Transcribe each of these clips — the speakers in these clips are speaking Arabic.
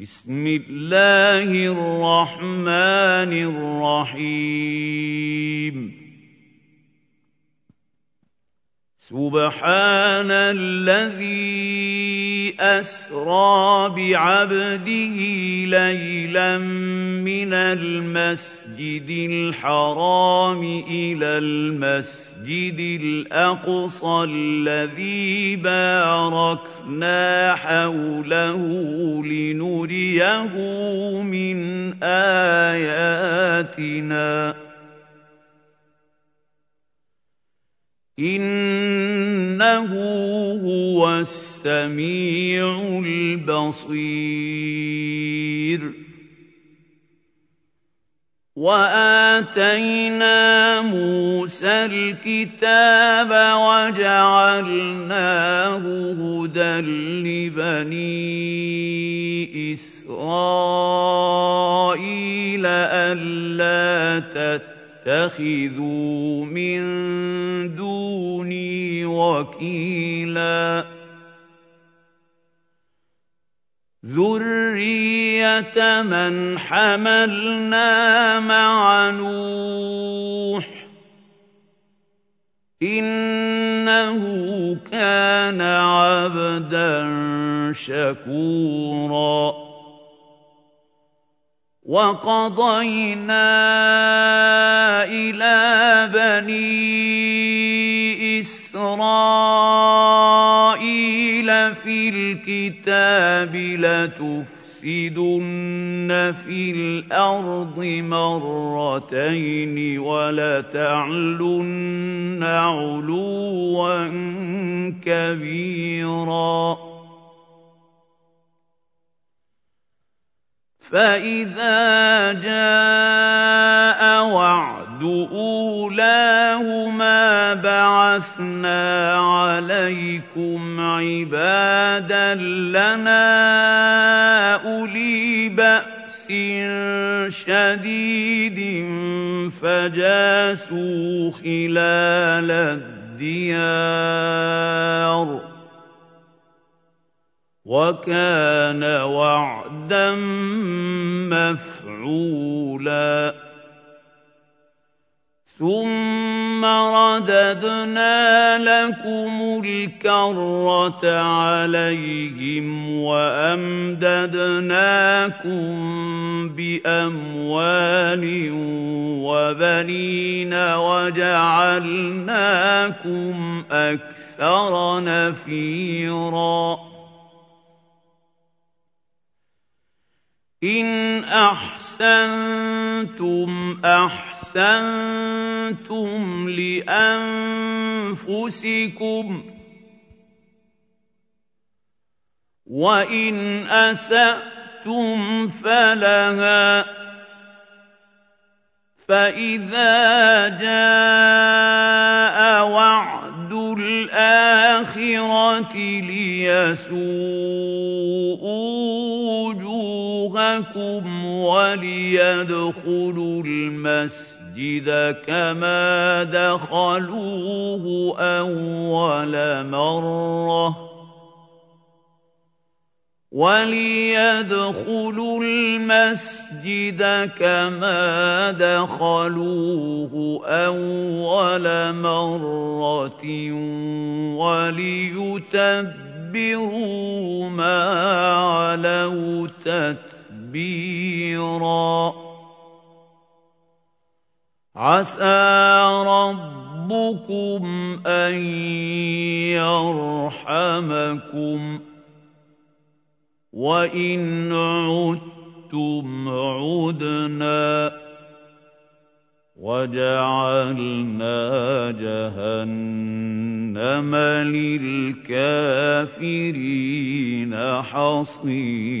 بسم الله الرحمن الرحيم. سبحان الذي أسرى بعبده ليلا من المسجد الحرام إلى المسجد الأقصى الذي باركنا حوله لنريه من آياتنا. إِنَّهُ هُوَ السَّمِيعُ الْبَصِيرُ. وَآتَيْنَا مُوسَى الْكِتَابَ وَجَعَلْنَاهُ هُدًى لِّبَنِي إِسْرَائِيلَ أَلَّا تَتَّخِذُوا تتخذوا من دوني وكيلا. ذرية من حملنا مع نوح. إنه كان عبدا شكورا. وَقَضَيْنَا إِلَىٰ بَنِي إِسْرَائِيلَ فِي الْكِتَابِ لَتُفْسِدُنَّ فِي الْأَرْضِ مَرَّتَيْنِ وَلَتَعْلُنَّ عُلُوًّا كَبِيرًا. فَإِذَا جَاءَ وَعْدُ أُولَاهُمَا بَعَثْنَا عَلَيْكُمْ عِبَادًا لَّنَا أُولِي بَأْسٍ شَدِيدٍ فَجَاسُوا خِلَالَ الدِّيَارِ وَكَانَ وَعْدًا مَّفْعُولًا ثُمَّ رَدَدْنَا لَكُمُ الْكَرَّةَ عَلَيْهِمْ وَأَمْدَدْنَاكُم بِأَمْوَالٍ وَبَنِينَ وَجَعَلْنَاكُمْ أَكْثَرَ نَفِيرًا إِنْ أَحْسَنتُمْ أَحْسَنتُمْ لِأَنفُسِكُمْ ۖ وَإِنْ أَسَأْتُمْ فَلَهَا ۚ فَإِذَا جَاءَ وَعْدُ الْآخِرَةِ لِيَسُوءُوا وُجُوهَكُمْ وَلِيَدْخُلُوا الْمَسْجِدَ كَمَا دَخَلُوهُ أَوَّلَ مَرَّةٍ. وَلِيَدْخُلُوا الْمَسْجِدَ كَمَا دَخَلُوهُ أَوَّلَ مَرَّةٍ وَلِيُتَبِّرُوا مَا عَلَوْا تَتْبِيرًا عَسَىٰ رَبُّكُمْ أَن يَرْحَمَكُمْ ۚ. وَإِنْ عُدتُّمْ عُدْنَا. وَجَعَلْنَا جَهَنَّمَ لِلْكَافِرِينَ حَصِيرًا.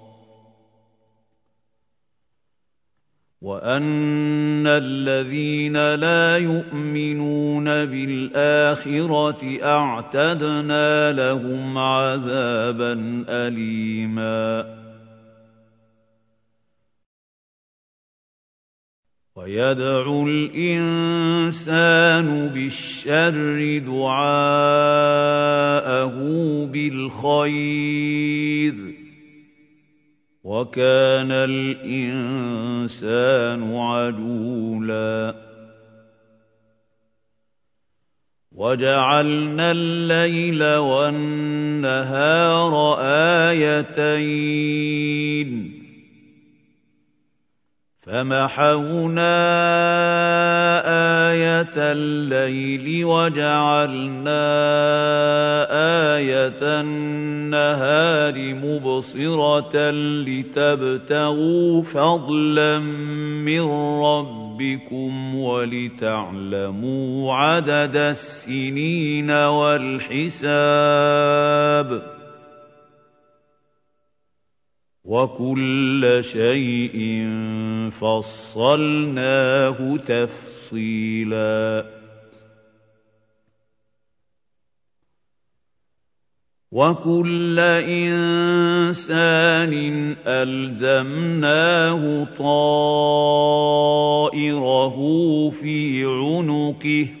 وان الذين لا يؤمنون بالاخره اعتدنا لهم عذابا اليما ويدعو الانسان بالشر دعاءه بالخير وَكَانَ الْإِنسَانُ عَجُولًا. وَجَعَلْنَا اللَّيْلَ وَالنَّهَارَ آيَتَيْنِ. فَمَحَوْنَا آيَةَ اللَّيْلِ وَجَعَلْنَا آيَةَ النَّهَارِ مُبْصِرَةً لِتَبْتَغُوا فَضْلًا مِّن رَّبِّكُمْ وَلِتَعْلَمُوا عَدَدَ السِّنِينَ وَالْحِسَابَ وَكُلَّ شَيْءٍ فَصَّلْنَاهُ تَفْصِيلًا. وَكُلَّ إِنسَانٍ أَلْزَمْنَاهُ طَائِرَهُ فِي عُنُقِهِ.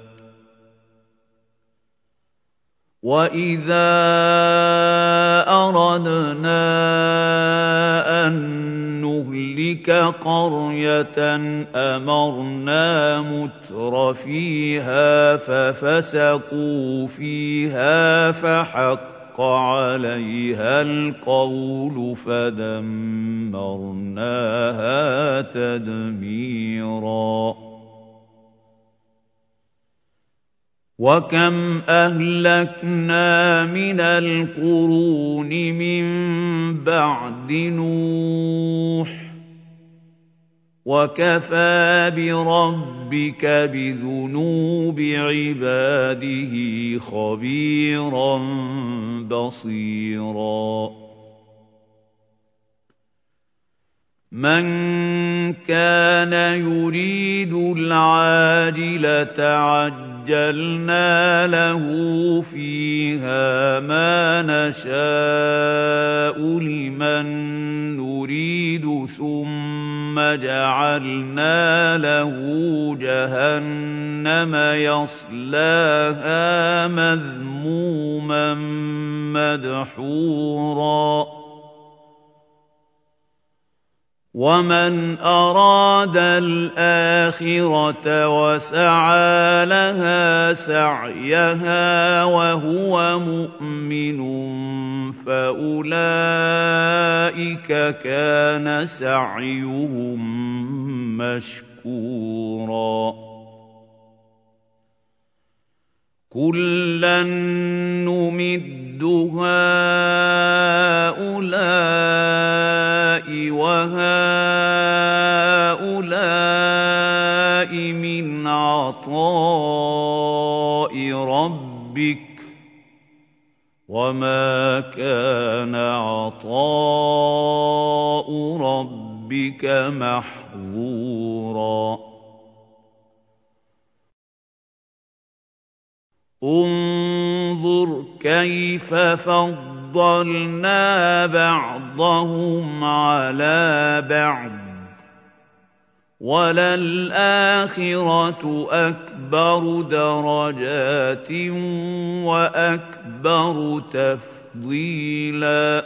وَإِذَا أَرَدْنَا أَن نُّهْلِكَ قَرْيَةً أَمَرْنَا مُتْرَفِيهَا فَفَسَقُوا فِيهَا فَحَقَّ عَلَيْهَا الْقَوْلُ فَدَمَّرْنَاهَا تَدْمِيرًا وَكَمْ أَهْلَكْنَا مِنَ الْقُرُونِ مِن بَعْدِ نُوحٍ ۗ وَكَفَىٰ بِرَبِّكَ بِذُنُوبِ عِبَادِهِ خَبِيرًا بَصِيرًا مَن كَانَ يُرِيدُ الْعَاجِلَةَ عَجَّلْنَا لَهُ فِيهَا مَا نَشَاءُ لِمَن نُّرِيدُ ثُمَّ جَعَلْنَا لَهُ جَهَنَّمَ يَصْلَاهَا مَذْمُومًا مَّدْحُورًا وَمَنْ أَرَادَ الْآخِرَةَ وَسَعَىٰ لَهَا سَعْيَهَا وَهُوَ مُؤْمِنٌ فَأُولَٰئِكَ كَانَ سَعْيُهُم مَّشْكُورًا كُلًّا نُّمِدُّ هَٰؤُلَاءِ وَهَٰؤُلَاءِ مِنْ عَطَاءِ رَبِّكَ ۚ وَمَا كَانَ عَطَاءُ رَبِّكَ مَحْظُورًا انظُرْ كَيْفَ فَضَّلْنَا بَعْضَهُمْ عَلَىٰ بَعْضٍ ۚ وَلَلْآخِرَةُ أَكْبَرُ دَرَجَاتٍ وَأَكْبَرُ تَفْضِيلًا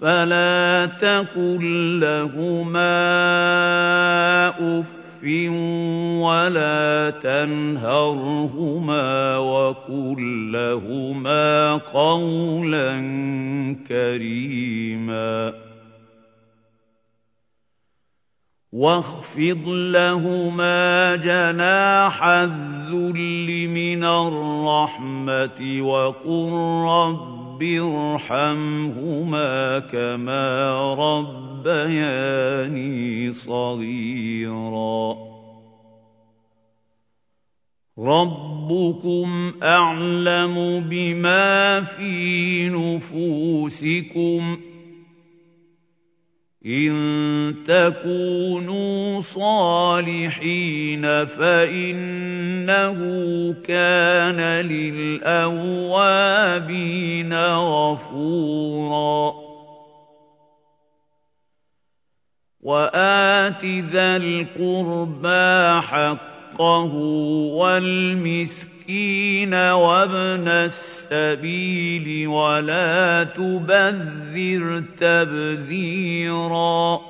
فَلَا تَقُل لَّهُمَا أُفٍّ وَلَا تَنْهَرْهُمَا وَقُل لَّهُمَا قَوْلًا كَرِيمًا وَاخْفِضْ لَهُمَا جَنَاحَ الذُّلِّ مِنَ الرَّحْمَةِ وَقُل رَّبِّ ارْحَمْهُمَا كَمَا رَبَّيَانِي صَغِيرًا. رَّبُّكُمْ أَعْلَمُ بِمَا فِي نُفُوسِكُمْ ۚ إِن تَكُونُوا صَالِحِينَ فَإِنَّهُ كَانَ لِلْأَوَّابِينَ غَفُورًا. وَآتِ ذَا الْقُرْبَىٰ حَقَّهُ وَالْمِسْكِينَ وَابْنَ السَّبِيلِ وَلَا تُبَذِّرْ تَبْذِيرًا.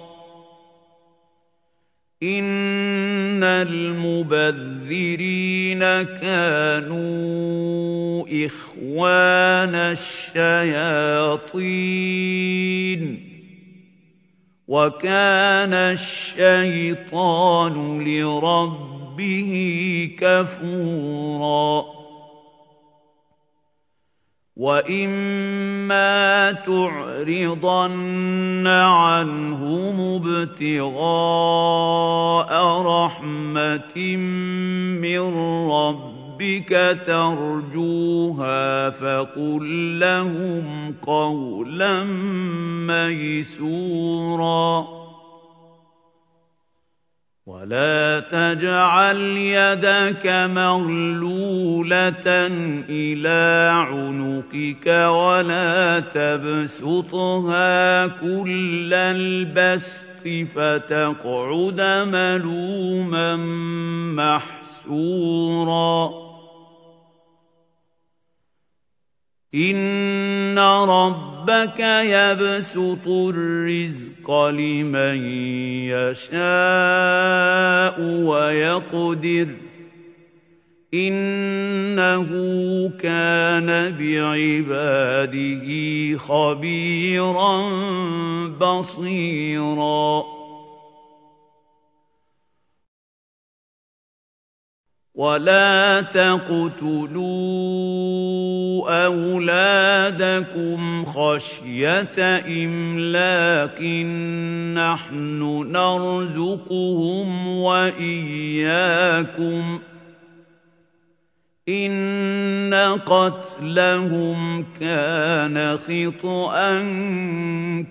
إِنَّ الْمُبَذِّرِينَ كَانُوا إِخْوَانَ الشَّيَاطِينِ. وَكَانَ الشَّيْطَانُ لِرَبِّهِ كَفُورًا وَإِمَّا تُعْرِضَنَّ عَنْهُمُ ابْتِغَاءَ رَحْمَةٍ مِّن رَّبِّكَ تَرْجُوهَا فَقُل لَّهُمْ قَوْلًا مَّيْسُورًا وَلَا تَجْعَلْ يَدَكَ مَغْلُولَةً إِلَىٰ عُنُقِكَ وَلَا تَبْسُطْهَا كُلَّ الْبَسْطِ فَتَقْعُدَ مَلُومًا مَّحْسُورًا إِنَّ رَبَّكَ يَبْسُطُ الرِّزْقَ لِمَن يَشَاءُ وَيَقْدِرُ ۚ إِنَّهُ كَانَ بِعِبَادِهِ خَبِيرًا بَصِيرًا وَلَا تَقْتُلُوا أَوْلَادَكُمْ خَشْيَةَ إِمْلَاقٍ ۖ نَّحْنُ نَرْزُقُهُمْ وَإِيَّاكُمْ ۚ إِنَّ قَتْلَهُمْ كَانَ خِطْئًا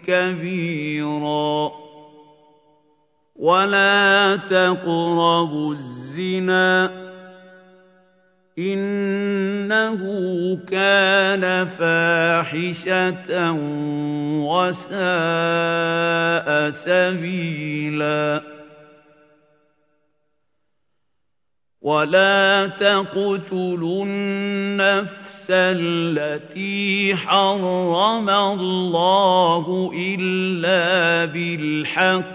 كَبِيرًا وَلَا تَقْرَبُوا الزِّنَا ۖ إِنَّهُ كَانَ فَاحِشَةً وَسَاءَ سَبِيلًا. وَلَا تَقْتُلُوا النَّفْسَ الَّتِي حَرَّمَ اللَّهُ إِلَّا بِالْحَقِّ.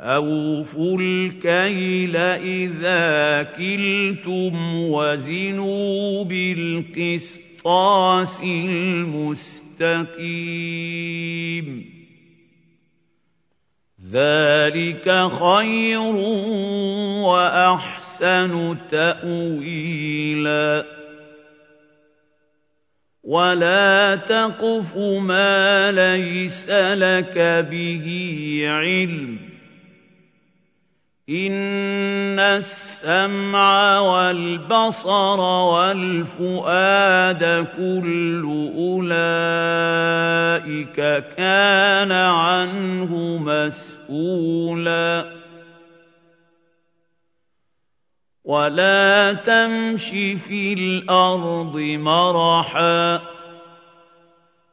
واوفوا الكيل اذا كلتم وزنوا بالقسطاس المستقيم ذلك خير واحسن تاويلا ولا تقف ما ليس لك به علم ان السمع والبصر والفؤاد كل اولئك كان عنه مسؤولا ولا تمش في الأرض مرحا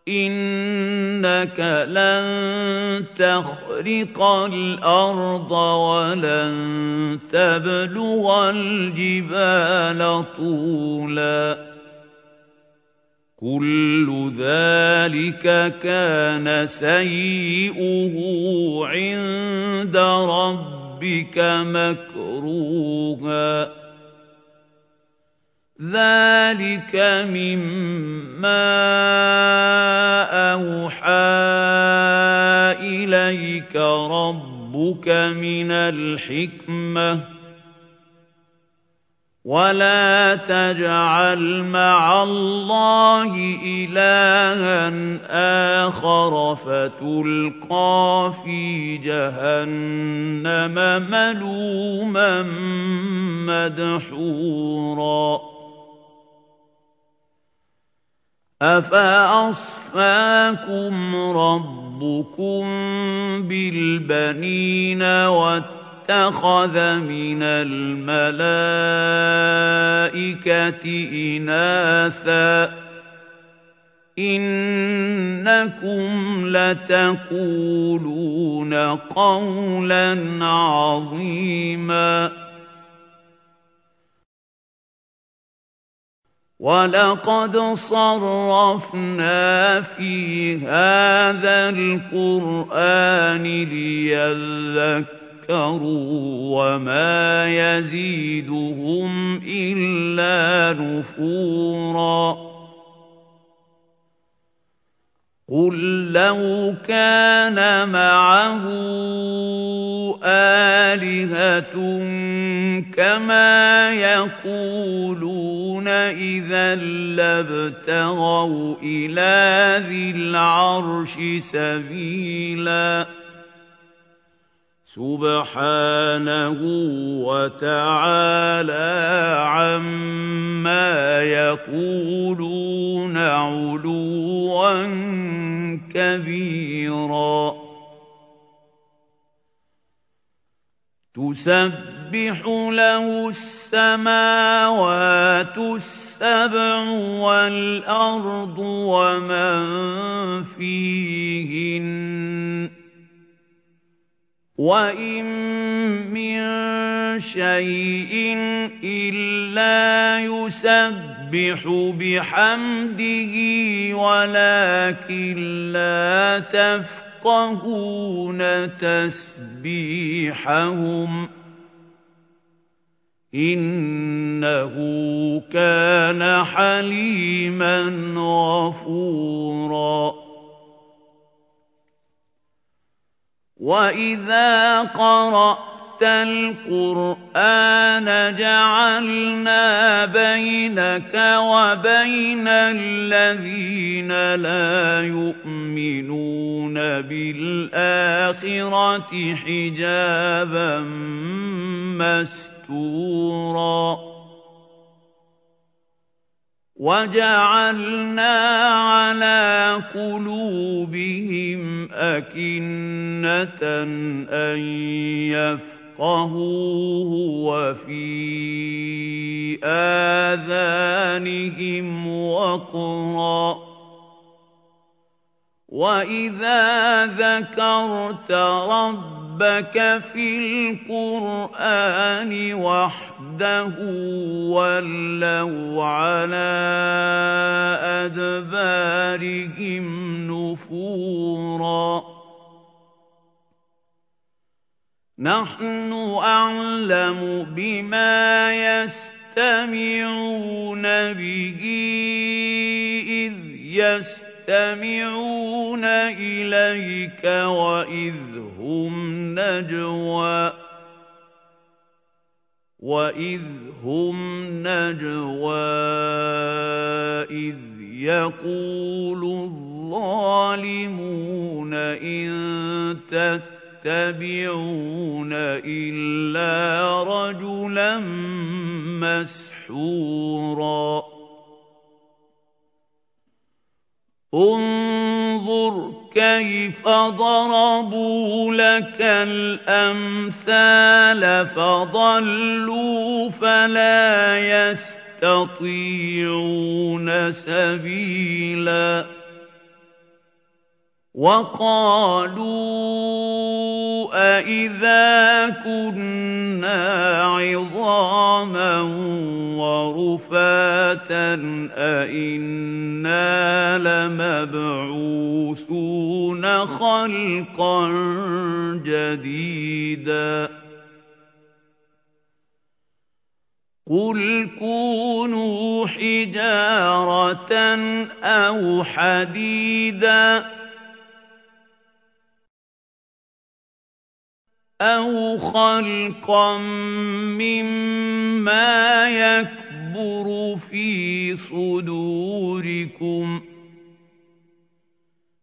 انك لن تخرق الأرض ولن تبلغ الجبال طولا كل ذلك كان سيئه عند ربك مكروها ذلك مما اوحى اليك ربك من الحكمه ولا تجعل مع الله الها اخر فتلقى في جهنم ملوما مدحورا افاصفاكم ربكم بالبنين واتخذ من الملائكه اناثا انكم لتقولون قولا عظيما وَلَقَدْ صَرَّفْنَا فِي هَٰذَا الْقُرْآنِ لِيَذَّكَّرُوا وَمَا يَزِيدُهُمْ إِلَّا نُفُورًا قُل لَّوْ كَانَ مَعَهُ آلِهَةٌ كَمَا يَقُولُونَ إِذًا لَّابْتَغَوْا إِلَىٰ ذِي الْعَرْشِ سَبِيلًا سُبْحَانَهُ وَتَعَالَىٰ عَمَّا يَقُولُونَ عُلُوًّا كَبِيرًا. تُسَبِّحُ لَهُ السَّمَاوَاتُ السَّبْعُ وَالْأَرْضُ وَمَن فِيهِنَّ وَإِن مِّن شَيْءٍ إِلَّا يُسَبِّحُ بِحَمْدِهِ وَلَٰكِن لَّا تَفْقَهُونَ تَسْبِيحَهُمْ ۗ إِنَّهُ كَانَ حَلِيمًا غَفُورًا وَإِذَا قَرَأْتَ القرآن جعلنا بينك وبين الذين لا يؤمنون بالآخرة حجابا مستورا وَجَعَلْنَا عَلَىٰ قُلُوبِهِمْ أَكِنَّةً أَن يَفْقَهُوهُ وَفِي آذَانِهِمْ وَقْرًا ۚ. وَإِذَا ذَكَرْتَ رَبَّكَ فِي الْقُرْآنِ وَحْدَهُ وَلَّوْا عَلَىٰ أَدْبَارِهِمْ نُفُورًا. نَّحْنُ أَعْلَمُ بِمَا يَسْتَمِعُونَ بِهِ إِذْ يَسْتَمِعُونَ يستمعون إليك وإذ هم نجوى. وإذ هم نجوى إذ يقول الظالمون إن تتبعون إلا رجلا مسحورا. انظر كيف ضربوا لك الأمثال فضلوا فلا يستطيعون سبيلا. وَقَالُوا أَإِذَا كُنَّا عِظَامًا وَرُفَاتًا أَإِنَّا لَمَبْعُوثُونَ خَلْقًا جَدِيدًا قُلْ كُونُوا حِجَارَةً أَوْ حَدِيدًا أَوْ خَلْقًا مِّمَّا يَكْبُرُ فِي صُدُورِكُمْ ۖ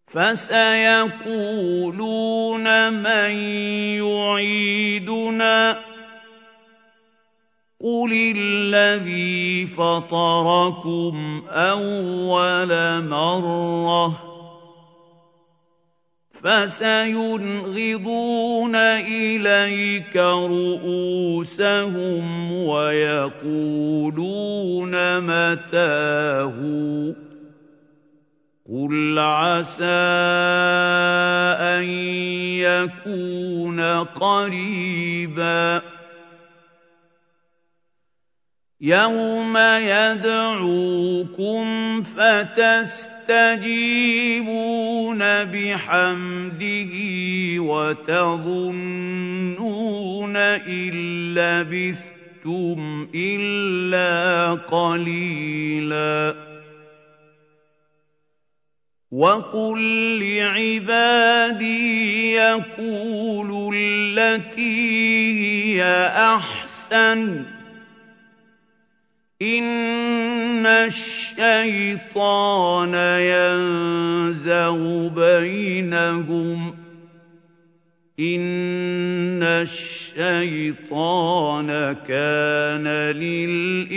فَسَيَقُولُونَ مَن يُعِيدُنَا ۖ قُلِ الَّذِي فَطَرَكُمْ أَوَّلَ مَرَّةٍ فَسَيُنْغِضُونَ إِلَيْكَ رُءُوسَهُمْ وَيَقُولُونَ مَتَىٰ هُوَ قُلْ عَسَىٰ أَن يَكُونَ قَرِيبًا. يَوْمَ يَدْعُوكُمْ فَتَسْتَجِيبُونَ تستجيبون بحمده وتظنون إن لبثتم إلا قليلا. وقل لعبادي يقولوا التي هي أحسن. إِنَّ الشَّيْطَانَ يَنزَغُ بَيْنَهُمْ ۚ. إِنَّ الشَّيْطَانَ كَانَ لِلْإِنسَانِ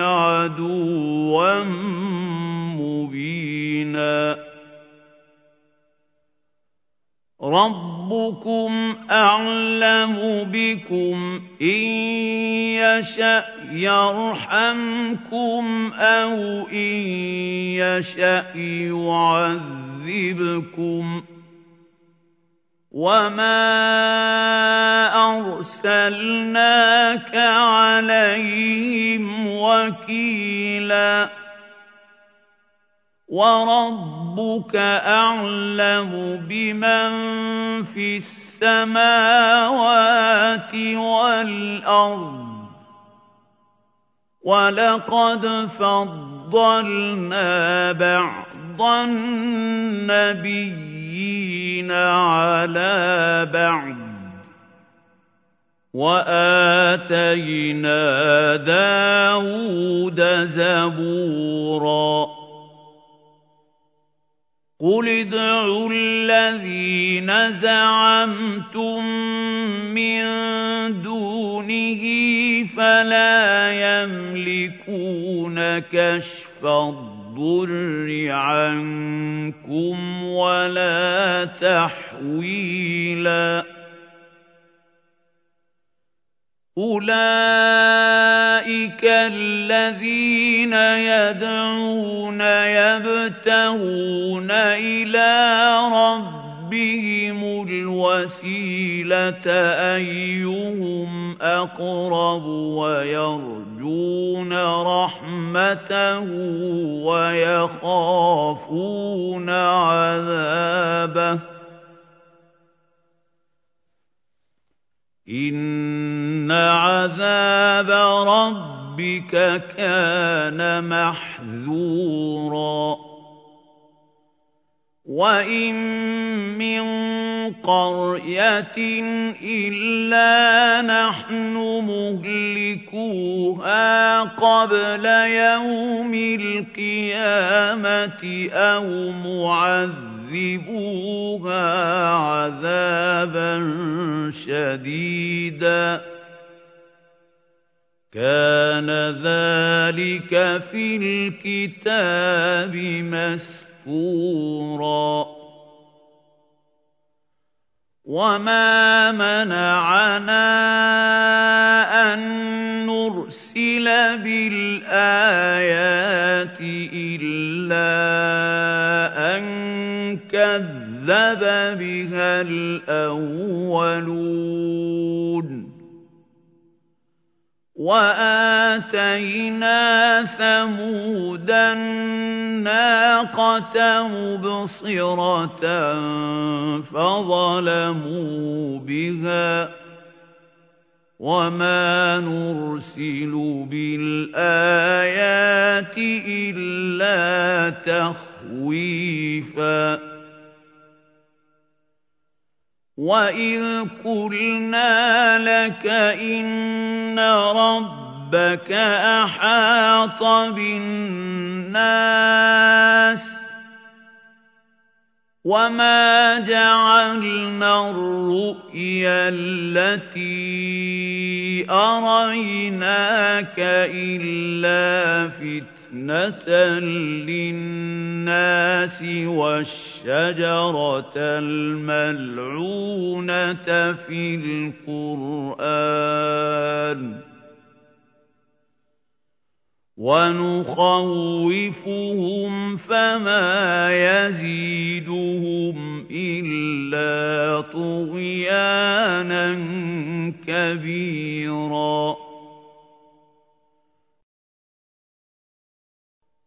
عَدُوًّا مُّبِينًا. رَّبُّكُمْ أَعْلَمُ بِكُمْ ۖ إِن يَشَأْ يَرْحَمْكُمْ أَوْ إِن يَشَأْ يُعَذِّبْكُمْ ۚ وَمَا أَرْسَلْنَاكَ عَلَيْهِمْ وَكِيلًا وَرَبُّكَ أَعْلَمُ بِمَن فِي السَّمَاوَاتِ وَالْأَرْضِ ۗ وَلَقَدْ فَضَّلْنَا بَعْضَ النَّبِيِّينَ عَلَىٰ بَعْضٍ ۖ واتينا داود زبورا قل ادعوا الذين زعمتم من دونه فلا يملكون كشف الضر عنكم ولا تحويلا. أُولَٰئِكَ الَّذِينَ يَدْعُونَ يَبْتَغُونَ إِلَىٰ رَبِّهِمُ الْوَسِيلَةَ أَيُّهُمْ أَقْرَبُ وَيَرْجُونَ رَحْمَتَهُ وَيَخَافُونَ عَذَابَهُ. إِنَّ عَذَابَ رَبِّكَ كَانَ مَحْذُورًا. وَإِن مِّن قَرْيَةٍ إِلَّا نَحْنُ مُهْلِكُوهَا قَبْلَ يَوْمِ الْقِيَامَةِ أَوْ مُعَذِّبُوهَا عَذَابًا شَدِيدًا كَانَ ذَٰلِكَ فِي الْكِتَابِ مَسْطُورًا وَمَا مَنَعَنَا أَن نُّرْسِلَ بِالْآيَاتِ إِلَّا أَن كَذَّبَ بِهَا الْأَوَّلُونَ. وَآتَيْنَا ثَمُودَ النَّاقَةَ مُبْصِرَةً فَظَلَمُوا بِهَا ۚ وَمَا نُرْسِلُ بِالْآيَاتِ إِلَّا تَخْوِيفًا وَإِذْ قُلْنَا لَكَ إِنَّ رَبَّكَ أَحَاطَ بِالنَّاسِ وَمَا جَعَلْنَا الرُّؤْيَا الَّتِي أَرَيْنَاكَ إِلَّا فِتْنَةً لِّلنَّاسِ وَالشَّجَرَةَ الْمَلْعُونَةَ فِي الْقُرْآنِ وَنُخَوِّفُهُمْ فَمَا يَزِيدُهُمْ إِلَّا طُغْيَانًا كَبِيرًا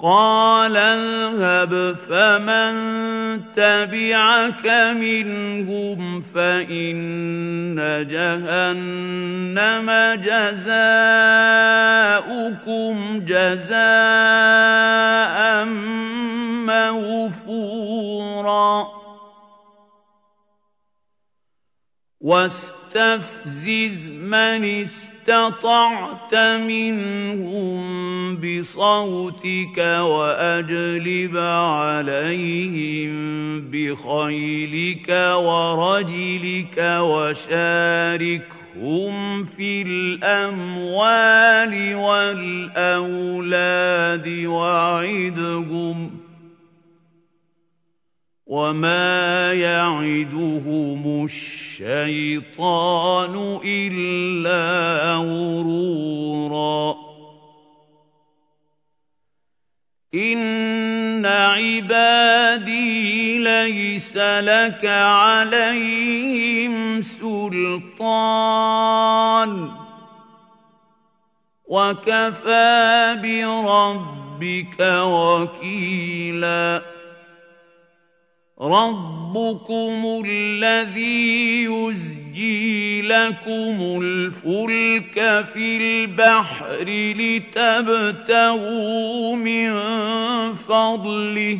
قَالَ اذْهَبْ فَمَن تَبِعَكَ مِنْهُمْ فَإِنَّ جَهَنَّمَ جَزَاؤُكُمْ جَزَاءً مَّوْفُورًا وَاسْتَفْزِزْ مَنِ اسْتَطَعْتَ مِنْهُم بِصَوْتِكَ وَأَجْلِبْ عَلَيْهِم بخيلك ورجلك وشاركهم في الأموال والأولاد وعدهم وما يعدهم الشيطان الا غرورا ان عبادي ليس لك عليهم سلطان وكفى بربك وكيلا ربكم الذي يزجي لكم الفلك في البحر لتبتغوا من فضله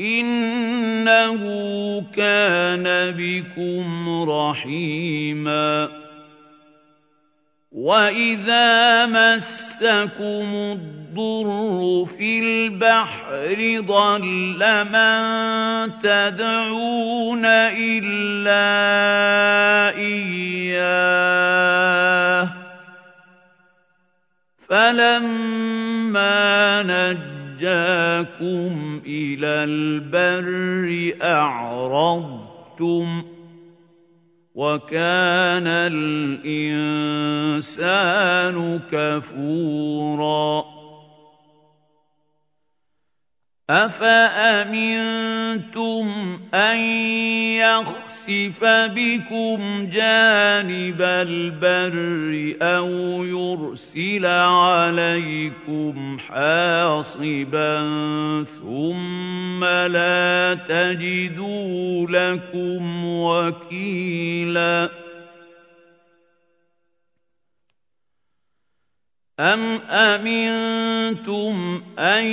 انه كان بكم رحيما واذا مسكم الضر في البحر ضل من تدعون إلا إياه فلما نجاكم إلى البر أعرضتم وكان الإنسان كفوراً أَفَأَمِنتُمْ أَن يَخْسِفَ بِكُمْ جَانِبَ الْبَرِّ أَوْ يُرْسِلَ عَلَيْكُمْ حَاصِبًا ثُمَّ لَا تَجِدُوا لَكُمْ وَكِيلًا أَمْ أَمِنتُمْ أَن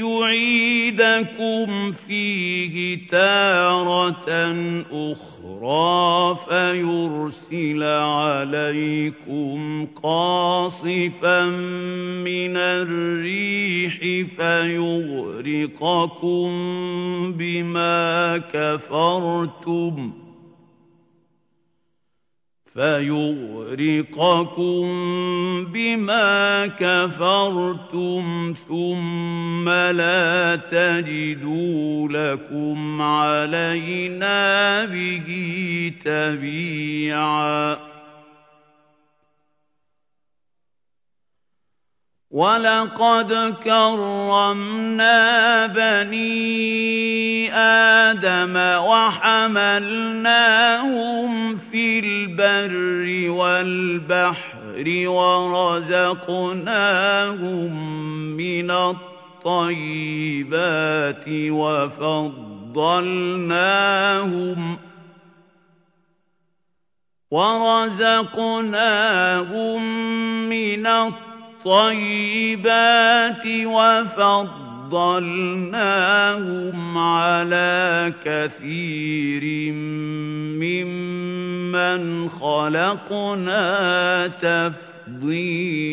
يُعِيدَكُمْ فِيهِ تَارَةً أُخْرَىٰ فَيُرْسِلَ عَلَيْكُمْ قَاصِفًا مِّنَ الرِّيحِ فَيُغْرِقَكُم بِمَا كَفَرْتُمْ ۖ فيغرقكم بما كفرتم ثم لا تجدوا لكم علينا به تبيعا. وَلَقَدْ كَرَّمْنَا بَنِي آدَمَ وَحَمَلْنَاهُمْ فِي الْبَرِّ وَالْبَحْرِ وَرَزَقْنَاهُم مِّنَ الطَّيِّبَاتِ وَفَضَّلْنَاهُمْ وَرَزَقْنَاهُم مِّنَ الطَّيِّبَاتِ الطيبات وفضلناهم على كثير ممن خلقنا تفضيلا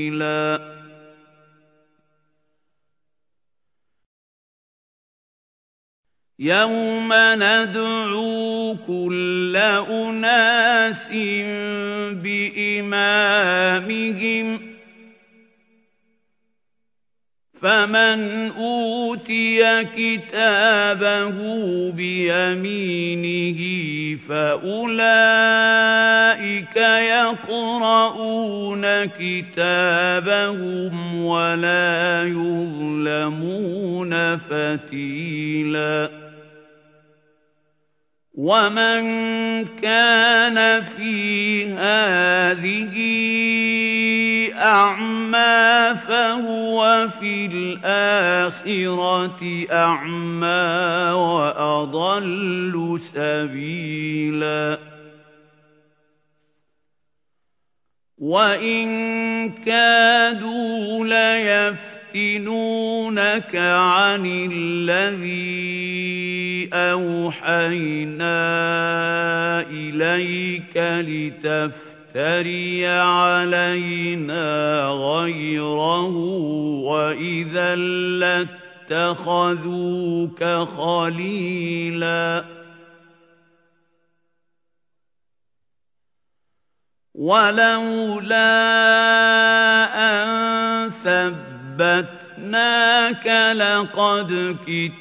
يوم ندعو كل اناس بامامهم فمن أوتي كتابه بيمينه فأولئك يقرؤون كتابهم ولا يظلمون فتيلا. ومن كان في هذه أعمى فهو في الآخرة أعمى وأضل سبيلا. وإن كادوا ليفتنونك عن الذي أوحينا إليك لتفتن تفتري علينا غيره واذا اتخذوك خليلا ولولا ان ثبتناك لقد كدت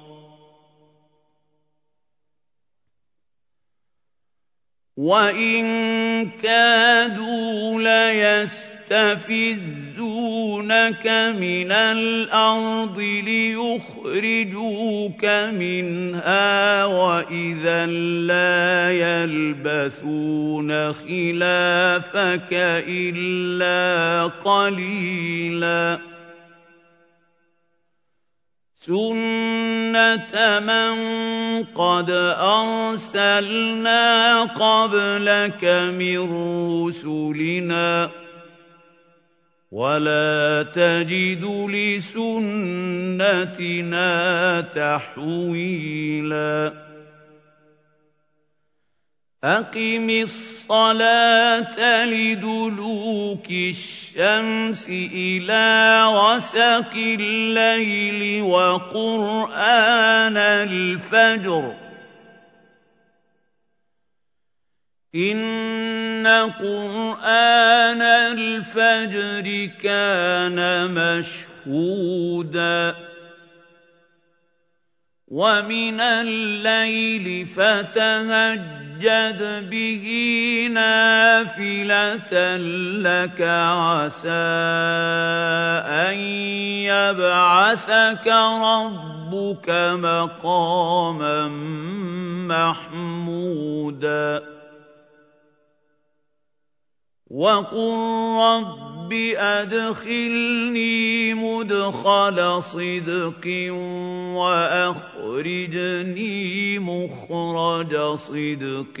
وإن كادوا ليستفزون يُخْرِجُونَكَ مِنَ الْأَرْضِ لِيُخْرِجُوكَ مِنْهَا وَإِذًا لَّا يَلْبَثُونَ خِلَافَكَ إِلَّا قَلِيلًا سُنَّةَ مَن قَدْ أَرْسَلْنَا قَبْلَكَ مِن رُّسُلِنَا ۖ ولا تجد لسنتنا تحويلا أقم الصلاة لدلوك الشمس إلى غسق الليل وقرآن الفجر. إِنَّ قُرْآنَ الْفَجْرِ كَانَ مَشْهُودًا. وَمِنَ اللَّيْلِ فَتَهَجَّدْ بِهِ نَافِلَةً لَّكَ عَسَىٰ أَن يَبْعَثَكَ رَبُّكَ مَقَامًا مَّحْمُودًا. وَقُل رَّبِّ أَدْخِلْنِي مُدْخَلَ صِدْقٍ وَأَخْرِجْنِي مُخْرَجَ صِدْقٍ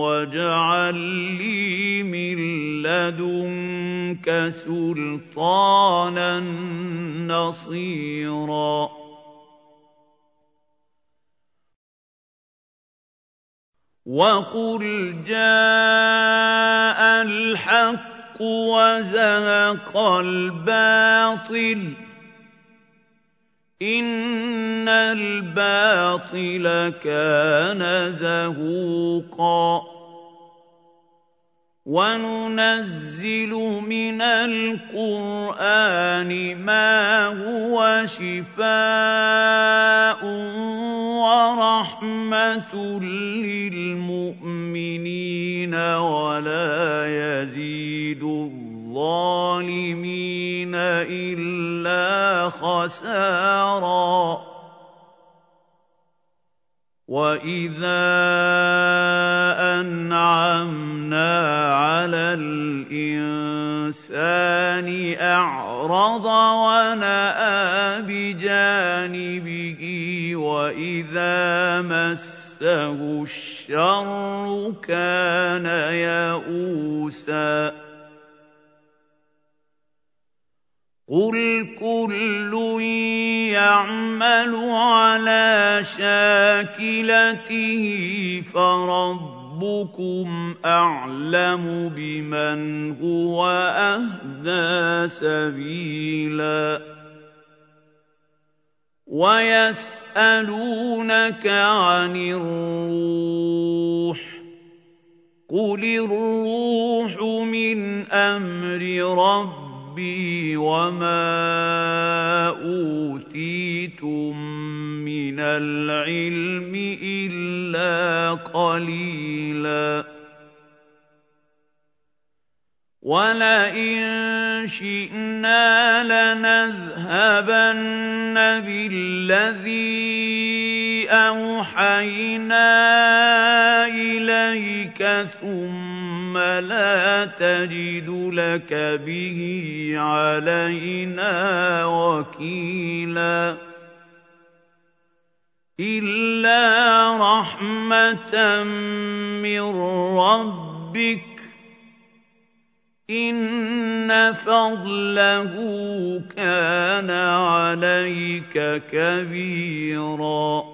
وَاجْعَل لِّي مِن لَّدُنكَ سُلْطَانًا نَّصِيرًا وَقُلْ جَاءَ الْحَقُّ وَزَهَقَ الْبَاطِلُ ۚ إِنَّ الْبَاطِلَ كَانَ زَهُوقًا وَنُنَزِّلُ مِنَ الْقُرْآنِ مَا هُوَ شِفَاءٌ وَرَحْمَةٌ لِّلْمُؤْمِنِينَ وَلَا يَزِيدُ الظَّالِمِينَ إِلَّا خَسَارًا وَإِذَا أَنْعَمْنَا عَلَى الْإِنسَانِ أَعْرَضَ وَنَأَىٰ بِجَانِبِهِ وَإِذَا مَسَّهُ الشَّرُّ كَانَ يَئُوسًا قُلْ كُلٌّ يَعْمَلُ عَلَىٰ شَاكِلَتِهِ فَرَبُّكُمْ أَعْلَمُ بِمَنْ هُوَ أَهْدَىٰ سَبِيلًا وَيَسْأَلُونَكَ عَنِ الرُّوحِ قُلِ الرُّوحُ مِنْ أَمْرِ رَبِّي رَبِّي وَمَا أُوتِيتُم مِّنَ الْعِلْمِ إِلَّا قَلِيلًا. وَلَئِن شِئْنَا لَنَذْهَبَنَّ بِالَّذِي أَوْحَيْنَا إِلَيْكَ ثُمَّ لَا تَجِدُ لَكَ بِهِ عَلَيْنَا وَكِيلًا إِلَّا رَحْمَةً مِّن رَّبِّكَ ۚ إِنَّ فَضْلَهُ كَانَ عَلَيْكَ كَبِيرًا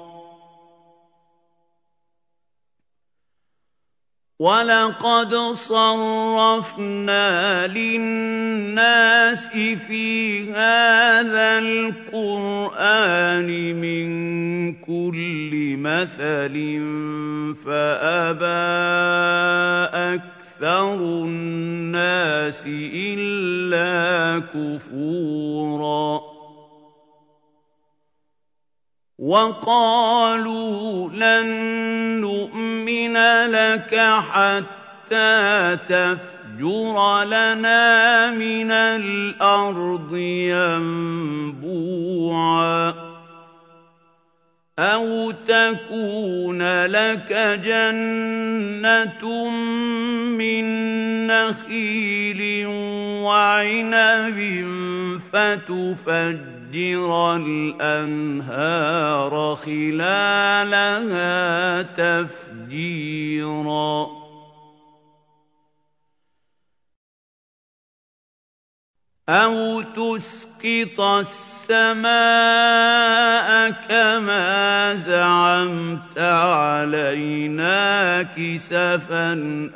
وَلَقَدْ صَرَّفْنَا لِلنَّاسِ فِي هَٰذَا الْقُرْآنِ مِن كُلِّ مَثَلٍ فَأَبَىٰ أَكْثَرُ النَّاسِ إِلَّا كُفُورًا وَقَالُوا لَن نُّؤْمِنَ لَكَ حَتَّىٰ تَفْجُرَ لَنَا مِنَ الْأَرْضِ يَنبُوعًا. أَوْ تَكُونَ لَكَ جَنَّةٌ مِّن نَّخِيلٍ وَعِنَبٍ فَتُفَجِّرَ الْأَنْهَارَ خِلَالَهَا تَفْجِيرًا أَوْ تُسْقِطَ السَّمَاءَ كَمَا زَعَمْتَ عَلَيْنَا كِسَفًا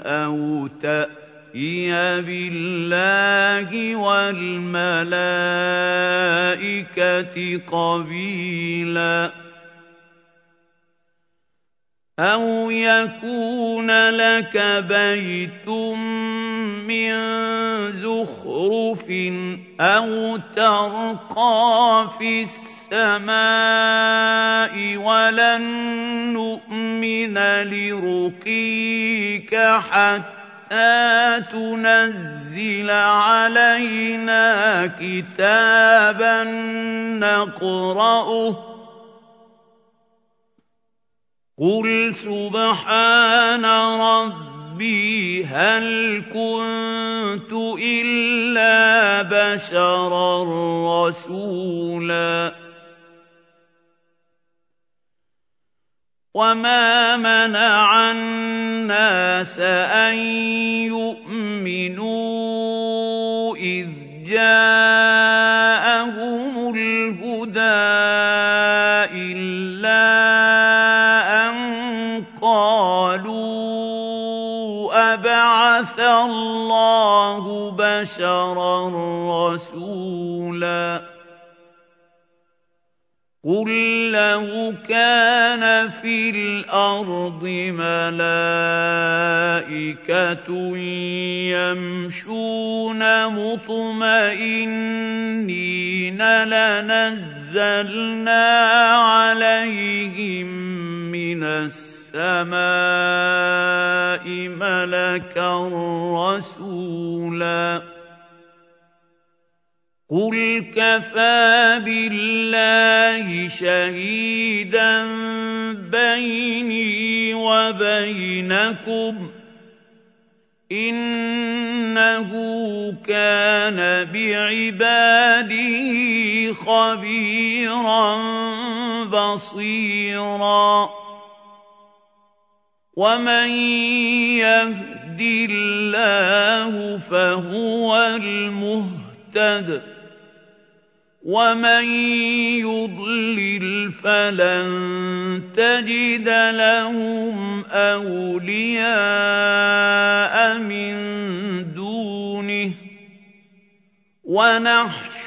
أَوْ تَأْتِيَ بِاللَّهِ وَالْمَلَائِكَةِ قَبِيلًا أَوْ يَكُونَ لَكَ بَيْتٌ مِّن زُخْرُفٍ أَوْ تَرْقَىٰ فِي السَّمَاءِ وَلَن نُّؤْمِنَ لِرُقِيِّكَ حَتَّىٰ تُنَزِّلَ عَلَيْنَا كِتَابًا نَّقْرَؤُهُ ۗ قُلْ سُبْحَانَ رَبِّي هَلْ كُنتُ إِلَّا بَشَرًا رَّسُولًا؟ وَمَا مَنَعَ النَّاسَ أَن يُؤْمِنُوا إِذْ جَاءَهُمُ اللَّهُ بَشَرًا رَّسُولًا. قُل لَّوْ كَانَ فِي الْأَرْضِ مَلَائِكَةٌ يَمْشُونَ مُطْمَئِنِّينَ لَنَزَّلْنَا عَلَيْهِم مِّنَ السَّمَاءِ مَلَكًا رَّسُولًا. قُلْ كَفَىٰ بِاللَّهِ شَهِيدًا بَيْنِي وَبَيْنَكُمْ ۚ. إِنَّهُ كَانَ بِعِبَادِهِ خَبِيرًا بَصِيرًا. وَمَن يَهْدِ اللَّهُ فَهُوَ الْمُهْتَدِ وَمَن يُضْلِلْ فَلَن تَجِدَ لَهُمْ أَوْلِيَاءَ مِن دُونِهِ ۖ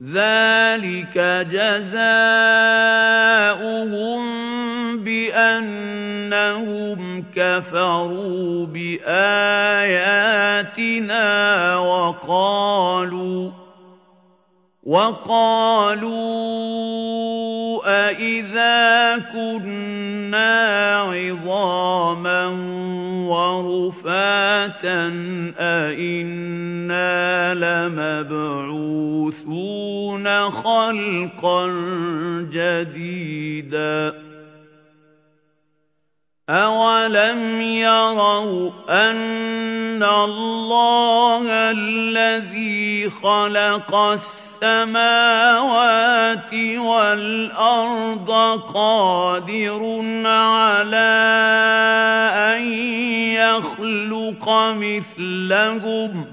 ذلك جزاؤهم بانهم كفروا باياتنا وقالوا وقالوا أإذا كنا عظاما ورفاتا أإنا لمبعوثون خلقا جديدا أَوَلَمْ يَرَوْا أَنَّ اللَّهَ الَّذِي خَلَقَ السَّمَاوَاتِ وَالْأَرْضَ قَادِرٌ عَلَىٰ أَن يَخْلُقَ مِثْلَهُمْ ۚ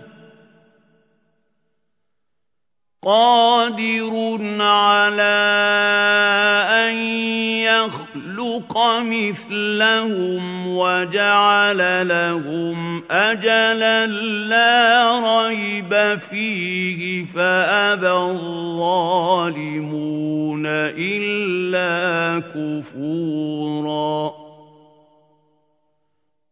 قادر على ان يخلق مثلهم وجعل لهم اجلا لا ريب فيه فابى الظالمون الا كفورا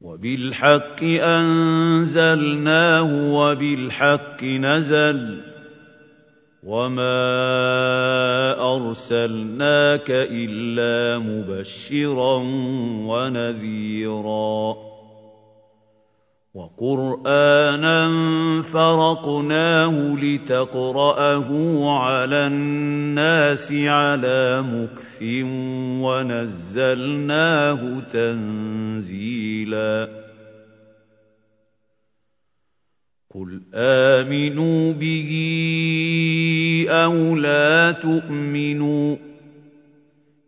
وَبِالْحَقِّ أَنزَلْنَاهُ وَبِالْحَقِّ نَزَلَ ۗ وَمَا أَرْسَلْنَاكَ إِلَّا مُبَشِّرًا وَنَذِيرًا وَقُرْآنًا فَرَقْنَاهُ لِتَقْرَأَهُ عَلَى النَّاسِ عَلَىٰ مُكْثٍ وَنَزَّلْنَاهُ تَنزِيلًا. قُلْ آمِنُوا بِهِ أَوْ لَا تُؤْمِنُوا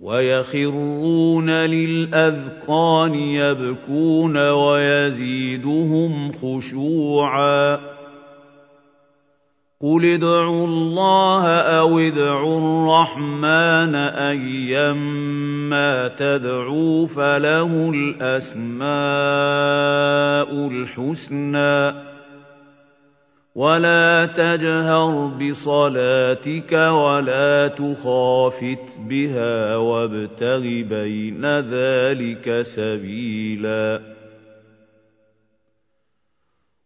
وَيَخِرُّونَ لِلْأَذْقَانِ يَبْكُونَ وَيَزِيدُهُمْ خُشُوعًا ۩ قُلِ ادْعُوا اللَّهَ أَوِ ادْعُوا الرَّحْمَٰنَ أَيًّا مَّا تَدْعُوا فَلَهُ الْأَسْمَاءُ الْحُسْنَىٰ ۚ. وَلَا تَجْهَرْ بِصَلَاتِكَ وَلَا تُخَافِتْ بِهَا وَابْتَغِ بَيْنَ ذَٰلِكَ سَبِيلًا